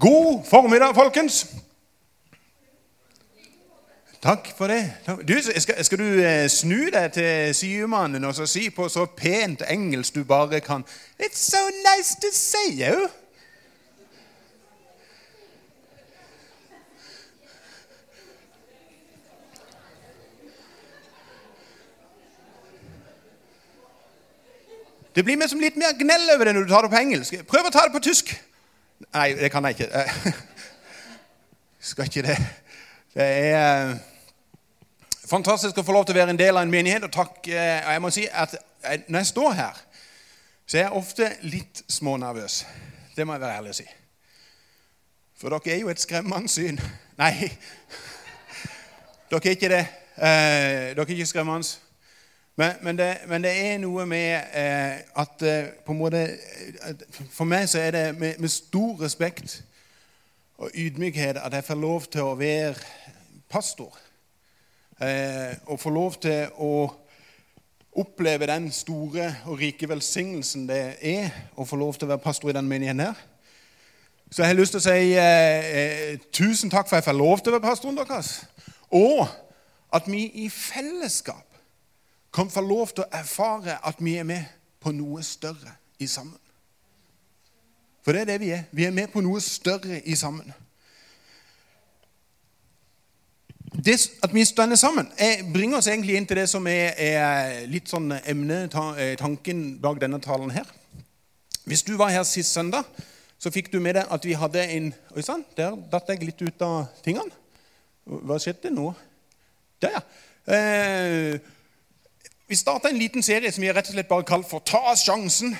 God formiddag, folkens. Takk for det. Du, skal, skal, du eh, snu deg til sidemannen og si på så pent engelsk du bare kan It's so nice to see you. Det blir som litt mer gnell over det når du tar det på engelsk. Prøv å ta det på tysk. Nei, det kan jeg ikke. Skal ikke det. Det er eh, fantastisk å få lov til å være en del av en menighet. Og takk, eh, jeg må si at når jeg står her, så er jeg ofte litt smånervøs. Det må jeg være ærlig å si. For dere er jo et skremmende syn. Nei, dere er ikke det. Eh, dere er ikke skremmende. Men, men, det, men, det, er noe med eh, at eh, på en måte For meg så er det med, med, stor respekt og ydmykhet at jeg får lov til å være pastor. Eh, og får lov til å oppleve den store og rike velsignelsen det er å få lov til å være pastor i den menigheten her. Så jeg har lyst til å si eh, eh, tusen takk for at jeg får lov til å være pastoren deres. Og at vi i fellesskap kan få lov til å erfare at vi er med på noe større i sammen. For det er det vi er. Vi er med på noe større i sammen. Det at vi står sammen, bringer oss egentlig inn til det som er, er litt sånn emne, eh, bak denne talen her. Hvis du var her sist søndag, så fikk du med deg at vi hadde en Oi sann, der datt jeg litt ut av tingene. Hva skjedde nå? Der, ja. Eh, vi starta en liten serie som vi rett og slett bare kalt for 'Ta sjansen'.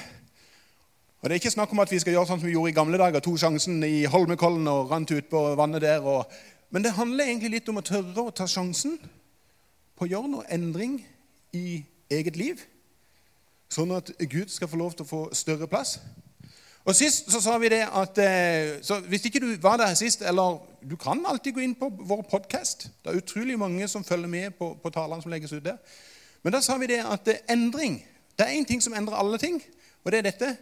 Og Det er ikke snakk om at vi skal gjøre sånn som vi gjorde i gamle dager. To sjansen i Holmenkollen og rant ut på vannet der. Og... Men det handler egentlig litt om å tørre å ta sjansen på å gjøre noe endring i eget liv. Sånn at Gud skal få lov til å få større plass. Og Sist så sa vi det at eh, Hvis ikke du var der sist, eller du kan alltid gå inn på vår podkast. Det er utrolig mange som følger med på, på talene som legges ut der. Men da sa vi det at endring Det er én ting som endrer alle ting, og det er dette.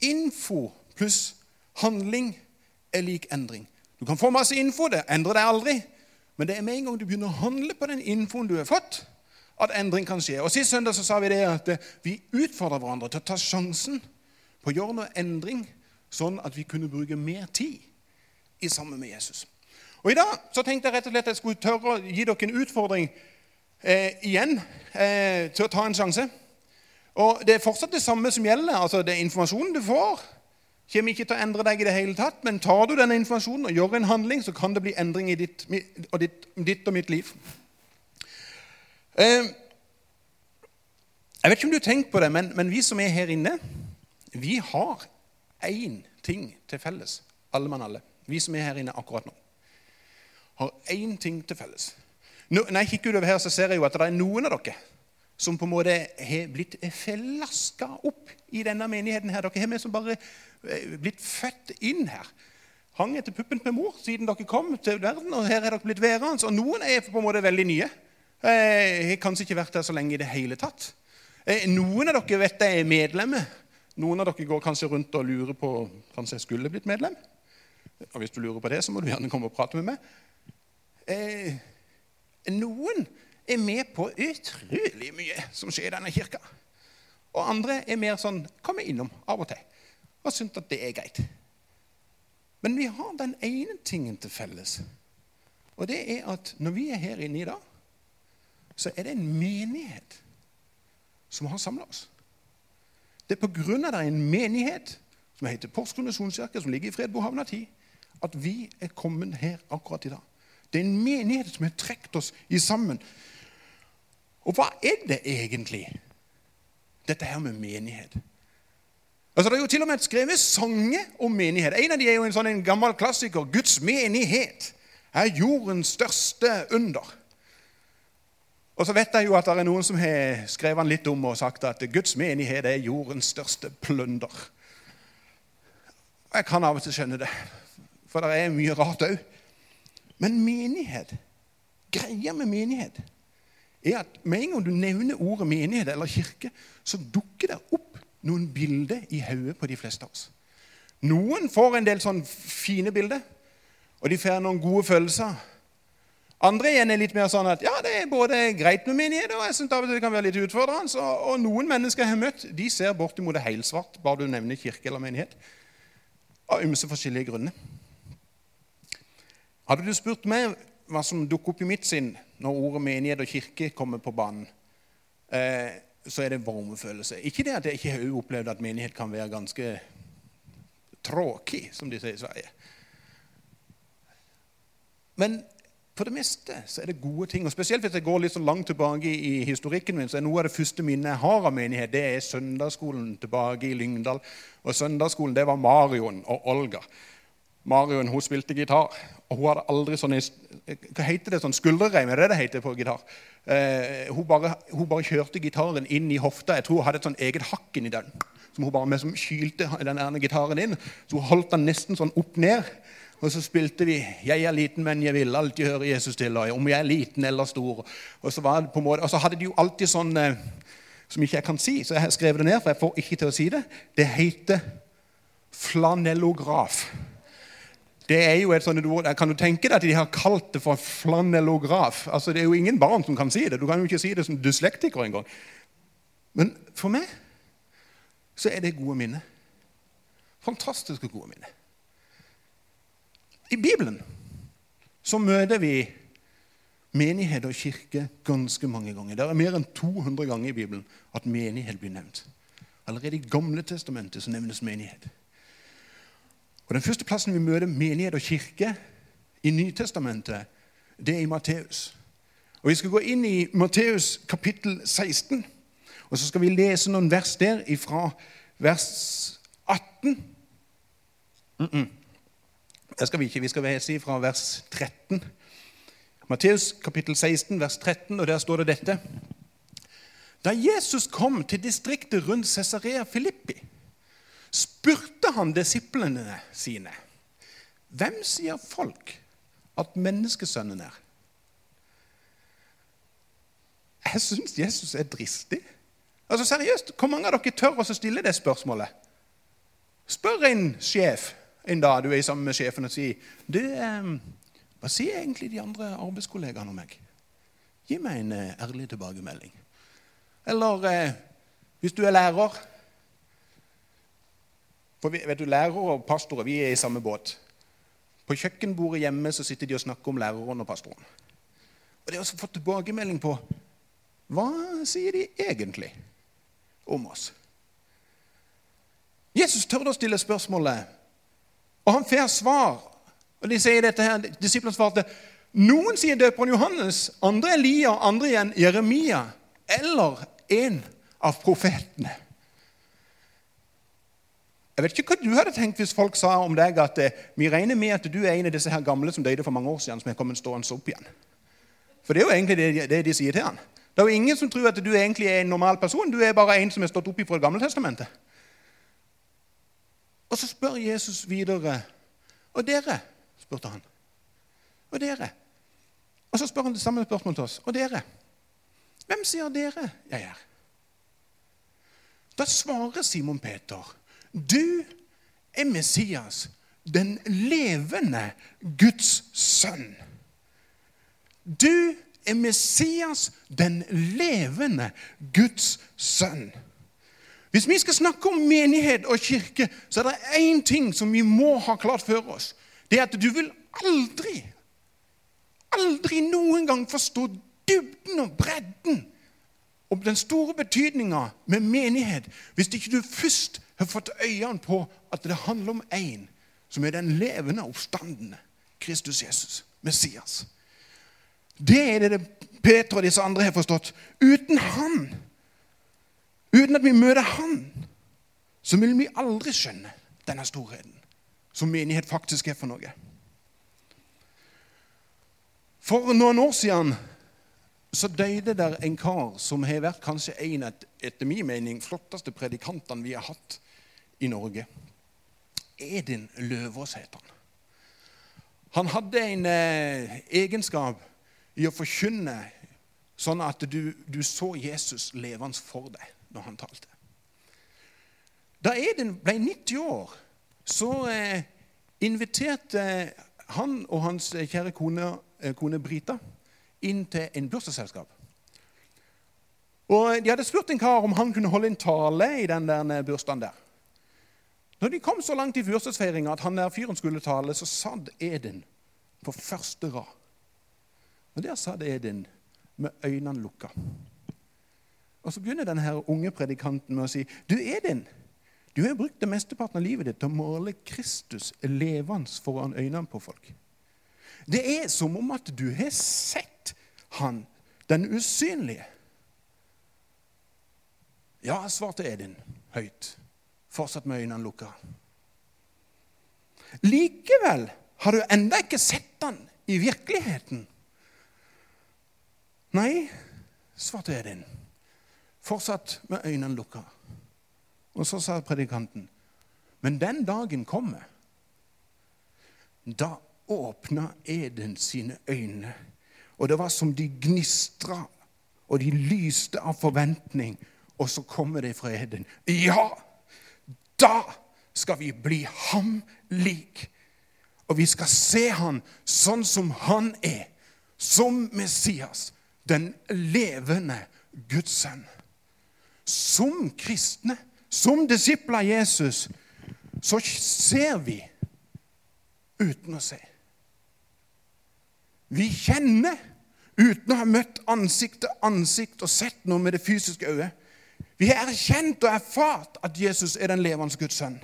Info pluss handling er lik endring. Du kan få masse info, det endrer deg aldri. Men det er med en gang du begynner å handle på den infoen du har fått, at endring kan skje. Og Sist søndag så sa vi det at vi utfordrer hverandre til å ta sjansen på å gjøre noe endring, sånn at vi kunne bruke mer tid i sammen med Jesus. Og I dag så tenkte jeg rett og slett at jeg skulle tørre å gi dere en utfordring eh, igjen eh, til å ta en sjanse. Og Det er fortsatt det samme som gjelder. altså det er Informasjonen du får, kommer ikke til å endre deg i det hele tatt. Men tar du denne informasjonen og gjør en handling, så kan det bli endring i ditt og, ditt, ditt og mitt liv. Eh, jeg vet ikke om du har tenkt på det, men, men vi som er her inne, vi har én ting til felles, alle mann alle. Vi som er her inne akkurat nå, har én ting til felles. Når jeg kikker utover her, så ser jeg jo at det er noen av dere som på en måte har blitt flaska opp i denne menigheten. her. Dere har med som bare eh, blitt født inn her. Hang etter puppen med mor siden dere kom til verden, og her er dere blitt værende. Og noen er på en måte veldig nye. Jeg eh, har kanskje ikke vært her så lenge i det hele tatt. Eh, noen av dere vet jeg er medlemmer. Noen av dere går kanskje rundt og lurer på kanskje jeg skulle blitt medlem. Og Hvis du lurer på det, så må du gjerne komme og prate med meg. Noen er med på utrolig mye som skjer i denne kirka. Og andre er mer sånn kommer innom av og til og syns at det er greit. Men vi har den ene tingen til felles, og det er at når vi er her inne i dag, så er det en menighet som har samla oss. Det er på grunn av det er en menighet som heter Porsgrunn misjonskirke, som ligger i Fredbohavna 10, at vi er kommet her akkurat i dag. Det er en menighet som har trukket oss i sammen. Og hva er det egentlig, dette her med menighet? Altså, Det er jo til og med skrevet sanger om menighet. En av de er jo en sånn en gammel klassiker. 'Guds menighet er jordens største under'. Og så vet jeg jo at det er noen som har skrevet den litt om og sagt at 'Guds menighet er jordens største plunder'. Jeg kan av og til skjønne det, for det er mye rart òg. Men menighet, greia med menighet, er at med en gang du nevner ordet menighet eller kirke, så dukker det opp noen bilder i hodet på de fleste av oss. Noen får en del sånn fine bilder, og de får noen gode følelser. Andre igjen er litt mer sånn at ja, det er både greit med menighet, og jeg synes det kan være litt utfordrende. Og, og noen mennesker jeg har møtt, de ser bortimot det helsvart, bare du nevner kirke eller menighet. Av ymse forskjellige grunner. Hadde du spurt meg hva som dukker opp i mitt sinn når ordet menighet og kirke kommer på banen, eh, så er det varmefølelse. Ikke det at jeg ikke har opplevd at menighet kan være ganske tråkig, som de sier i Sverige. Men på det meste så er det gode ting. og Spesielt hvis jeg går litt så langt tilbake i historikken min, så er noe av det første minnet jeg har av menighet, det er søndagsskolen tilbake i Lyngdal. Og søndagsskolen, det var Marion og Olga. Marion hun spilte gitar, og hun hadde aldri sånn Hva heter det? sånn Skulderreim? Er det det heter på gitar? Eh, hun, bare, hun, bare, kjørte gitaren inn i hofta. Jeg tror hun hadde et sånn eget hakk inni den. Som hun bare med, som kylte den gitaren inn. Så hun holdt den nesten sånn opp ned. Og så spilte vi 'Jeg er liten, men jeg vil alltid høre Jesus til', og 'Om jeg er liten eller stor'. Og så, måte, og så hadde de jo alltid sånn eh, som ikke jeg kan si, så jeg har skrevet det ned, for jeg får ikke til å si det. Det heter flanellograf. Det er jo et sånt ord, Kan du tenke deg at de har kalt det for flanellograf? Altså, Det er jo ingen barn som kan si det. Du kan jo ikke si det som dyslektiker engang. Men for meg så er det gode minner. Fantastiske gode minner. I Bibelen så møter vi menighet og kirke ganske mange ganger. Det er mer enn 200 ganger i Bibelen at menighet blir nevnt. Allerede i Gamle testamentet så nevnes menighet. Og Den første plassen vi møter menighet og kirke i Nytestamentet, det er i Matteus. Og Vi skal gå inn i Matteus kapittel 16, og så skal vi lese noen vers der fra vers 18. Mm -mm. Det skal vi ikke. Vi skal lese fra vers 13. Matteus kapittel 16, vers 13, og der står det dette. Da Jesus kom til distriktet rundt Cesarea Filippi, spurte han disiplene sine hvem sier folk at menneskesønnen er? Jeg syns Jesus er dristig. Altså Seriøst, Hvor mange av dere tør å stille det spørsmålet? Spør en sjef en dag du er sammen med sjefen og sier du, eh, Hva sier egentlig de andre arbeidskollegaene om meg? Gi meg en eh, ærlig tilbakemelding. Eller eh, hvis du er lærer For vet du, Lærere og pastorer vi er i samme båt. På kjøkkenbordet hjemme så sitter de og snakker om læreren og pastoren. Og Det også fått tilbakemelding på hva sier de egentlig om oss? Jesus tør å stille spørsmålet og han får svar. Og de sier dette her, Disiplene svarte noen sier døperen Johannes, andre Elia, andre igjen Jeremia eller en av profetene. Jeg vet ikke hva du hadde tenkt hvis folk sa om deg at eh, vi regner med at du er en av disse her gamle som døde for mange år siden, som er kommet stående opp igjen. For det er jo egentlig det, det de sier til han. Det er jo ingen som tror at du egentlig er en normal person. Du er bare en som er stått opp fra Det gamle testamentet. Og så spør Jesus videre. Og dere? spurte han. Og dere? Og så spør han det samme spørsmålet til oss. Og dere? Hvem sier dere jeg er? Da svarer Simon Peter, du er Messias, den levende Guds sønn. Du er Messias, den levende Guds sønn. Hvis vi skal snakke om menighet og kirke, så er det én ting som vi må ha klart for oss. Det er at du vil aldri, aldri noen gang forstå dybden og bredden og den store betydninga med menighet hvis ikke du først har fått øynene på at det handler om én som er den levende oppstandende Kristus Jesus, Messias. Det er det Peter og disse andre har forstått. Uten Han Uten at vi møter Han, så vil vi aldri skjønne denne storheten som menighet faktisk er for noe. For noen år siden så døde der en kar som har vært kanskje en av etter min mening flotteste predikantene vi har hatt i Norge. Edin Løvaas het han. Han hadde en eh, egenskap i å forkynne sånn at du, du så Jesus levende for deg når han talte. Da Edin ble 90 år, så eh, inviterte han og hans kjære kone, eh, kone Brita inn til en bursdagsselskap. Og De hadde spurt en kar om han kunne holde en tale i den der bursdagen der. Når de kom så langt i bursdagsfeiringa at han der fyren skulle tale, så satt Eden på første rad. Og Der satt Eden med øynene lukka. Og Så begynner denne unge predikanten med å si Du, Edin, du har brukt det mesteparten av livet ditt til å måle Kristus levende foran øynene på folk. Det er som om at du har sett han, den usynlige. Ja, svarte Edin høyt, fortsatt med øynene lukka. Likevel har du enda ikke sett han i virkeligheten. Nei, svarte Edin, fortsatt med øynene lukka. Og så sa predikanten, men den dagen kommer. Da åpna Eden sine øyne, og det var som de gnistra, og de lyste av forventning. Og så kommer det fra Eden. Ja, da skal vi bli ham lik. Og vi skal se han sånn som han er, som Messias, den levende Guds sønn. Som kristne, som disipler av Jesus, så ser vi uten å se. Vi kjenner uten å ha møtt ansikt til ansikt og sett noe med det fysiske øyet. Vi har erkjent og erfart at Jesus er den levende Guds sønn.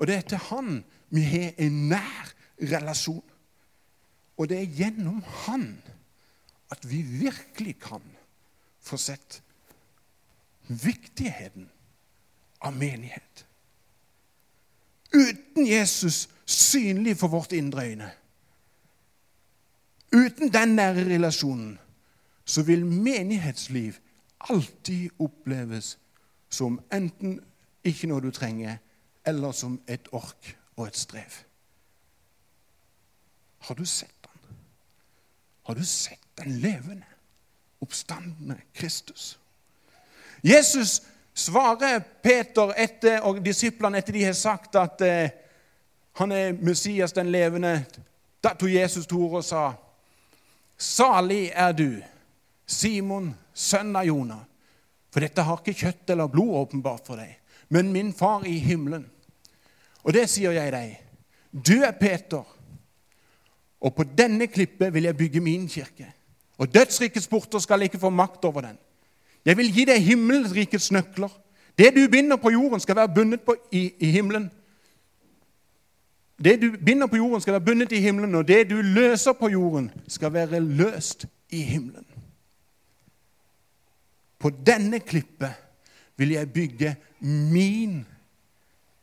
Og det er til han vi har en nær relasjon. Og det er gjennom han at vi virkelig kan få sett viktigheten av menighet. Uten Jesus synlig for vårt indre øyne, uten den nære relasjonen, så vil menighetsliv alltid oppleves som enten ikke noe du trenger, eller som et ork og et strev. Har du sett han? Har du sett den levende, oppstandende Kristus? Jesus svarer Peter etter, og disiplene etter de har sagt at eh, han er Messias, den levende. Da tok Jesus til orde og sa, 'Salig er du, Simon, sønn av Jonah.' For dette har ikke kjøtt eller blod åpenbart for deg, men min far i himmelen. Og det sier jeg deg. Du er Peter, og på denne klippet vil jeg bygge min kirke. Og dødsrikets porter skal ikke få makt over den. Jeg vil gi deg himmelrikets nøkler. Det du binder på jorden, skal være bundet på, i, i himmelen. Det du binder på jorden, skal være bundet i himmelen, og det du løser på jorden, skal være løst i himmelen. På denne klippet vil jeg bygge min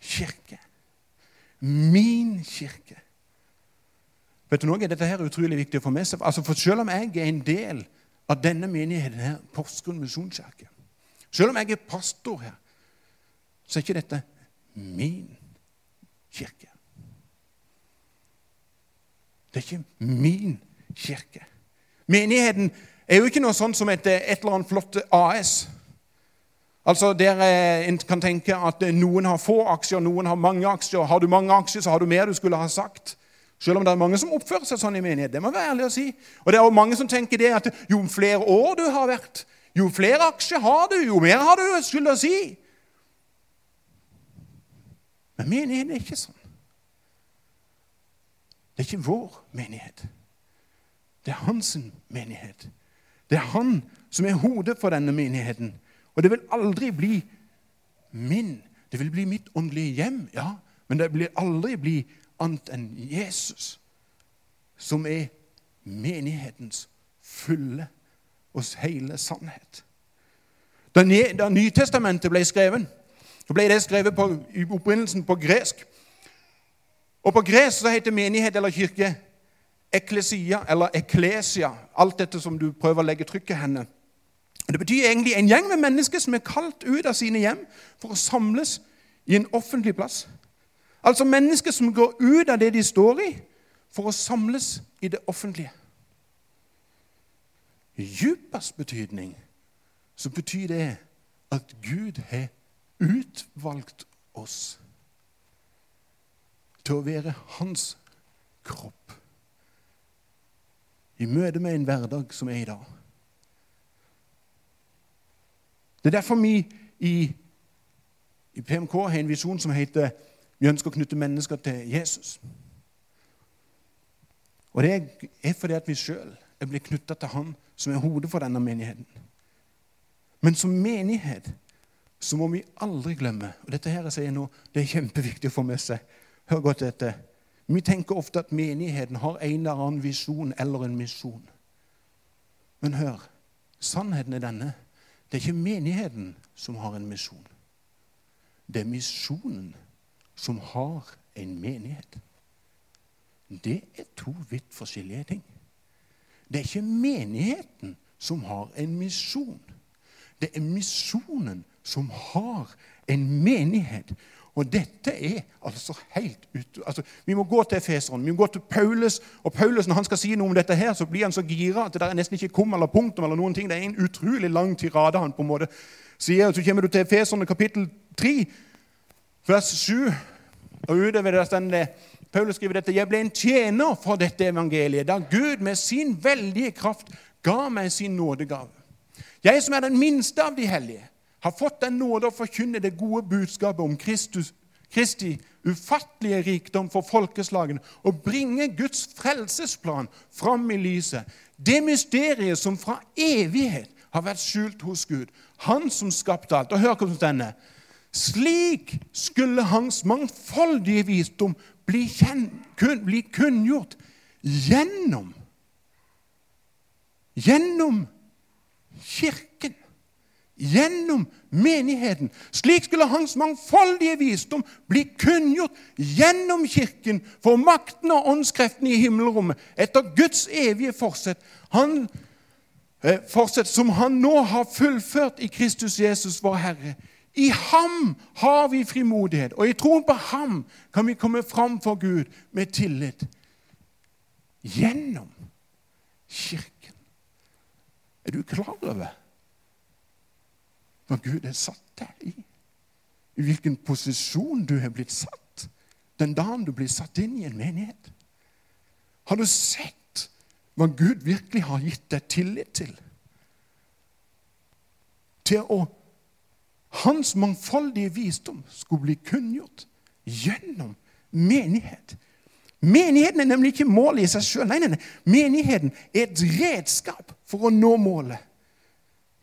kirke. Min kirke. Vet du noe? Dette her er utrolig viktig å få med seg. Altså, for Selv om jeg er en del av denne menigheten her, Porsgrunn misjonskirke Selv om jeg er pastor her, så er ikke dette min kirke. Det er ikke min kirke. Menigheten er jo ikke noe sånn som et, et eller annet flott AS. Altså Der eh, en kan tenke at eh, noen har få aksjer, noen har mange aksjer. Har du mange aksjer, så har du mer du skulle ha sagt. Selv om det er mange som oppfører seg sånn i menighet. Det må være ærlig å si. Og det er også mange som tenker det at jo flere år du har vært, jo flere aksjer har du, jo mer har du skulle jeg si. Men menigheten er ikke sånn. Det er ikke vår menighet. Det er hans menighet. Det er han som er hodet for denne menigheten. Og det vil aldri bli min. Det vil bli mitt åndelige hjem, ja, men det vil aldri bli annet enn Jesus, som er menighetens fulle og hele sannhet. Da, da Nytestamentet ble skrevet, så ble det skrevet på, i opprinnelsen på gresk. Og På gresk så heter menighet eller kirke eklesia eller eklesia. Alt dette som du prøver å legge trykket henne. Det betyr egentlig en gjeng med mennesker som er kalt ut av sine hjem for å samles i en offentlig plass. Altså mennesker som går ut av det de står i, for å samles i det offentlige. I djupest betydning så betyr det at Gud har utvalgt oss. til å være hans kropp. I møte med en hverdag som er i dag. Det er derfor vi i, i PMK har en visjon som heter vi ønsker å knytte mennesker til Jesus. Og det er fordi at vi sjøl er blitt knytta til Han som er hodet for denne menigheten. Men som menighet så må vi aldri glemme Og dette her jeg sier nå, det er kjempeviktig å få med seg. Hør godt etter. Vi tenker ofte at menigheten har en eller annen visjon eller en misjon. Men hør, sannheten er denne. Det er ikke menigheten som har en misjon. Det er misjonen som har en menighet. Det er to vidt forskjellige ting. Det er ikke menigheten som har en misjon. Det er misjonen som har en menighet. Og dette er altså helt ut... Altså, vi må gå til Efeseren, vi må gå til Paulus. Og Paulus, når han skal si noe om dette, her, så blir han så gira at det der er nesten ikke kom eller punktum. eller noen ting. Det er en utrolig lang tirade han på en måte sier. Så kommer du til Efeserne kapittel 3, vers 7. Og det står det Paulus skriver dette. Jeg ble en tjener for dette evangeliet, da Gud med sin veldige kraft ga meg sin nådegave. Jeg som er den minste av de hellige, har fått den nåde å forkynne det gode budskapet om Kristus, Kristi ufattelige rikdom for folkeslagene og bringe Guds frelsesplan fram i lyset. Det mysteriet som fra evighet har vært skjult hos Gud, Han som skapte alt. Og hør hvordan denne. Slik skulle Hans mangfoldige visdom bli, kun, bli kunngjort gjennom Gjennom Kirken. Gjennom menigheten. Slik skulle Hans mangfoldige visdom bli kunngjort gjennom Kirken for makten og åndskreftene i himmelrommet etter Guds evige forsett. Han, eh, som Han nå har fullført i Kristus Jesus, vår Herre. I ham har vi frimodighet, og i troen på ham kan vi komme fram for Gud med tillit. Gjennom Kirken. Er du klar over hva Gud har satt deg i? I hvilken posisjon du har blitt satt den dagen du blir satt inn i en menighet? Har du sett hva Gud virkelig har gitt deg tillit til? Til å Hans mangfoldige visdom skulle bli kunngjort gjennom menighet. Menigheten er nemlig ikke målet i seg sjøl. Menigheten er et redskap for å nå målet.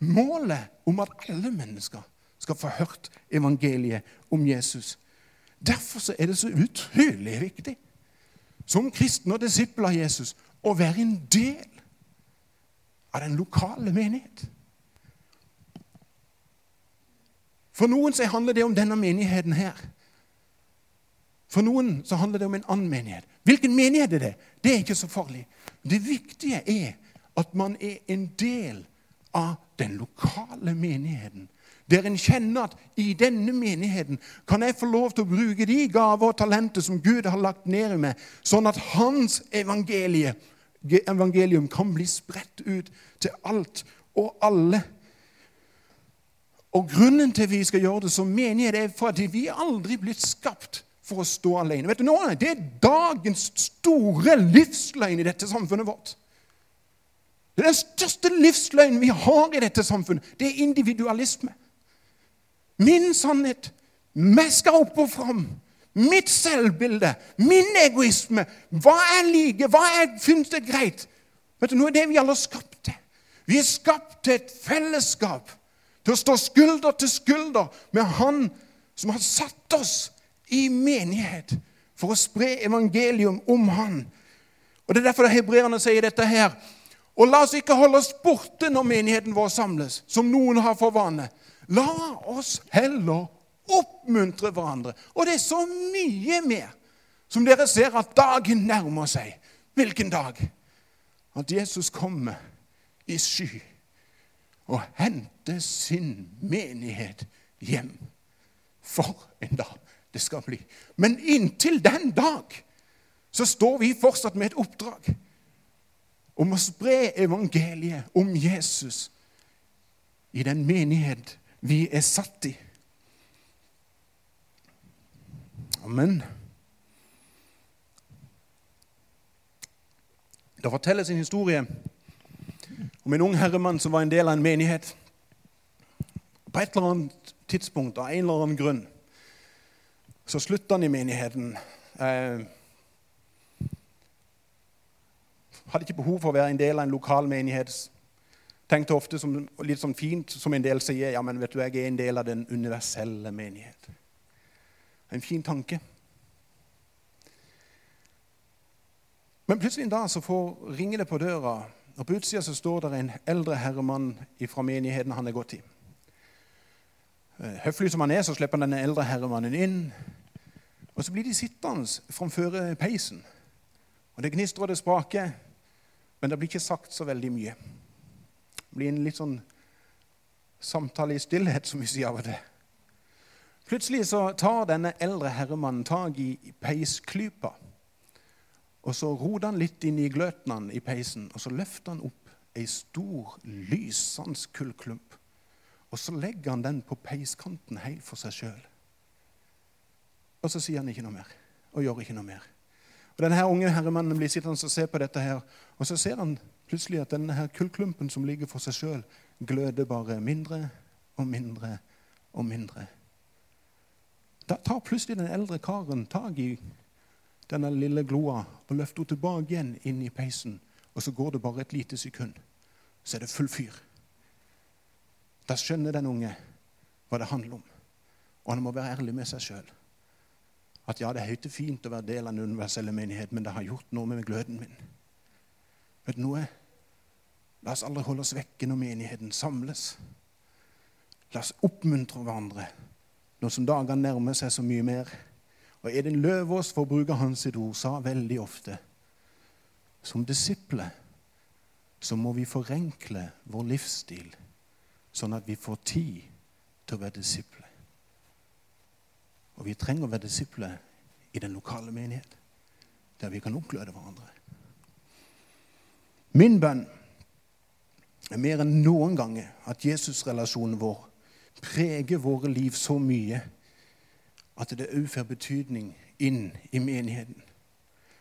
Målet om at alle mennesker skal få hørt evangeliet om Jesus. Derfor er det så utrolig viktig som kristen og disippel av Jesus å være en del av den lokale menighet. For noen så handler det om denne menigheten her. For noen så handler det om en annen menighet. Hvilken menighet er det? Det er ikke så farlig. Det viktige er at man er en del av den lokale menigheten. Der en kjenner at i denne menigheten kan jeg få lov til å bruke de gaver og talenter som Gud har lagt ned i meg, sånn at hans evangelie, evangelium kan bli spredt ut til alt og alle. Og Grunnen til vi skal gjøre det som menighet, er for at vi aldri blitt skapt for å stå alene. Vet du, nå, Det er dagens store livsløgn i dette samfunnet vårt. Det er Den største livsløgnen vi har i dette samfunnet, det er individualisme. Min sannhet, meg skal opp og fram. Mitt selvbilde, min egoisme. Hva er like? Hva jeg syns det greit? Vet du, Nå er det vi alle har skapt til. Vi er skapt til et fellesskap. Til å stå skulder til skulder med Han som har satt oss i menighet for å spre evangelium om Han. Og Det er derfor hebreerne sier dette her. Og la oss ikke holde oss borte når menigheten vår samles, som noen har for vane. La oss heller oppmuntre hverandre. Og det er så mye mer som dere ser at dagen nærmer seg. Hvilken dag? At Jesus kommer i sky og henter sin menighet hjem. For en dag det skal bli. Men inntil den dag så står vi fortsatt med et oppdrag om å spre evangeliet om Jesus i den menighet vi er satt i. Amen. Det fortelles en historie om en ung herremann som var en del av en menighet. På et eller annet tidspunkt, av en eller annen grunn, så slutta han i menigheten. Eh, hadde ikke behov for å være en del av en lokal menighet. Tenkte ofte som, litt sånn fint, som en del sier, ja, men vet du, jeg er en del av den universelle menighet. En fin tanke. Men plutselig en dag så får, ringer det på døra, og på utsida så står det en eldre herremann fra menigheten han er gått i. Eh, høflig som han er, så slipper han denne eldre herremannen inn. Og så blir de sittende framfor peisen. Og Det gnistrer og det spraker, men det blir ikke sagt så veldig mye. Det blir en litt sånn samtale i stillhet, som vi sier av og til. Plutselig så tar denne eldre herremannen tak i peisklypa. Og så roter han litt inn i gløten i peisen, og så løfter han opp ei stor, lysende kullklump. Og så legger han den på peiskanten helt for seg sjøl. Og så sier han ikke noe mer, og gjør ikke noe mer. Og Denne unge herremannen blir sittende og se på dette, her, og så ser han plutselig at denne her kullklumpen som ligger for seg sjøl, gløder bare mindre og mindre og mindre. Da tar plutselig den eldre karen tak i denne lille gloa og løfter henne tilbake igjen inn i peisen. Og så går det bare et lite sekund, så er det full fyr. Da skjønner den unge hva det handler om. Og han må være ærlig med seg sjøl. At ja, det er høyt og fint å være del av den universelle menighet, men det har gjort noe med gløden min. Vet du noe? La oss aldri holde oss vekke når menigheten samles. La oss oppmuntre hverandre nå som dagene nærmer seg så mye mer. Og Edin Løvaas, for å bruke hans sitt ord, sa veldig ofte som disipler så må vi forenkle vår livsstil, sånn at vi får tid til å være disipler. Og vi trenger å være disipler i den lokale menighet, der vi kan oppgløde hverandre. Min bønn er mer enn noen ganger at Jesus-relasjonen vår preger våre liv så mye at det òg får betydning inn i menigheten.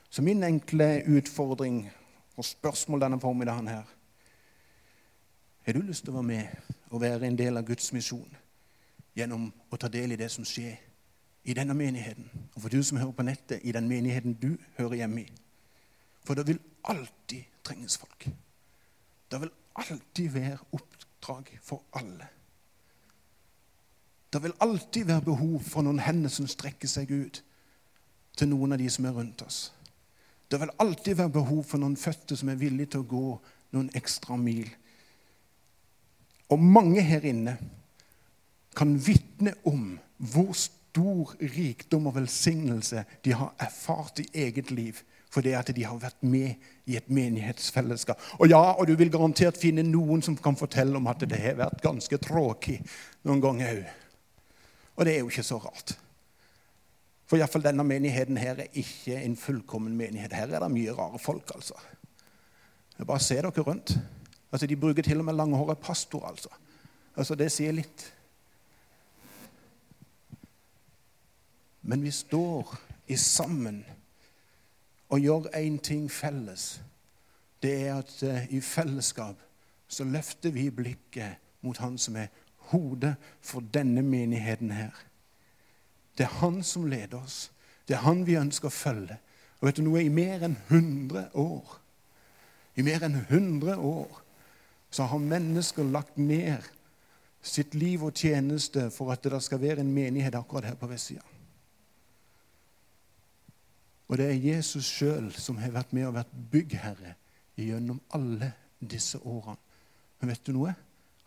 Så min enkle utfordring og spørsmål denne formiddagen her Har du lyst til å være med og være en del av Guds misjon gjennom å ta del i det som skjer i denne menigheten? Og for du som hører på nettet, i den menigheten du hører hjemme i. For det vil alltid trenges folk. Det vil alltid være oppdrag for alle. Det vil alltid være behov for noen hender som strekker seg ut til noen av de som er rundt oss. Det vil alltid være behov for noen fødte som er villige til å gå noen ekstra mil. Og mange her inne kan vitne om hvor stor rikdom og velsignelse de har erfart i eget liv fordi at de har vært med i et menighetsfellesskap. Og ja, og du vil garantert finne noen som kan fortelle om at det har vært ganske tråkig noen ganger òg. Og det er jo ikke så rart. For iallfall denne menigheten her er ikke en fullkommen menighet. Her er det mye rare folk, altså. Bare se dere rundt. Altså, De bruker til og med langhåret pastor, altså. Altså, Det sier litt. Men vi står i sammen og gjør én ting felles. Det er at uh, i fellesskap så løfter vi blikket mot Han som er hodet for denne menigheten her. Det er han som leder oss. Det er han vi ønsker å følge. Og vet du noe? I mer enn 100 år i mer enn 100 år så har mennesker lagt ned sitt liv og tjeneste for at det skal være en menighet akkurat her på vestsida. Og det er Jesus sjøl som har vært med og vært byggherre gjennom alle disse årene. Men vet du noe?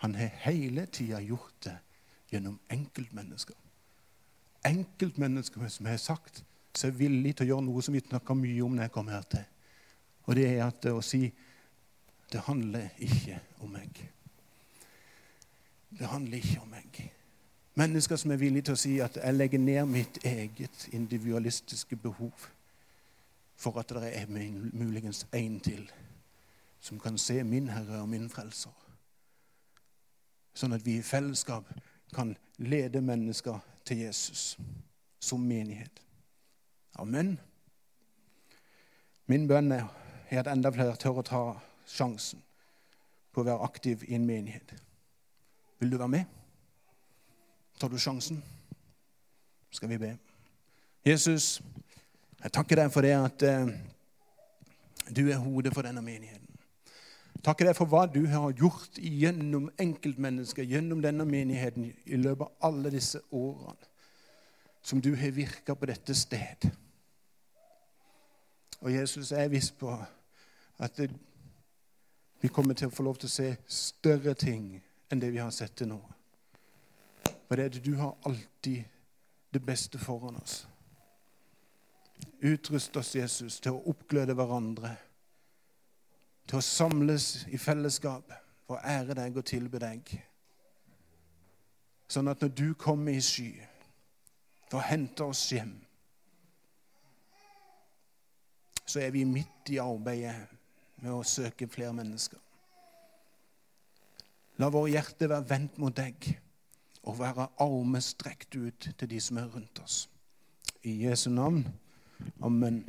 Han har hele tida gjort det gjennom enkeltmennesker. Enkeltmennesker som har sagt seg villig til å gjøre noe som vi snakker mye om når jeg kommer her til. Og det er at å si det handler ikke om meg. Det handler ikke om meg. Mennesker som er villige til å si at jeg legger ned mitt eget individualistiske behov for at det er muligens én til som kan se min Herre og min Frelser sånn at vi i fellesskap kan lede mennesker til Jesus som menighet. Amen. Min bønn er at enda flere tør å ta sjansen på å være aktiv i en menighet. Vil du være med? Tar du sjansen? Skal vi be. Jesus, jeg takker deg for det at eh, du er hodet for denne menigheten. Takker deg for hva du har gjort gjennom enkeltmennesker, gjennom denne menigheten i løpet av alle disse årene som du har virka på dette sted. Og Jesus, jeg er viss på at det, vi kommer til å få lov til å se større ting enn det vi har sett til nå. For det er at du har alltid det beste foran oss. Utrust oss, Jesus, til å oppgløde hverandre. Til å samles i fellesskap for å ære deg og tilbe deg. Sånn at når du kommer i sky for å hente oss hjem, så er vi midt i arbeidet med å søke flere mennesker. La vår hjerte være vendt mot deg og være arme strekt ut til de som er rundt oss. I Jesu navn. Amen.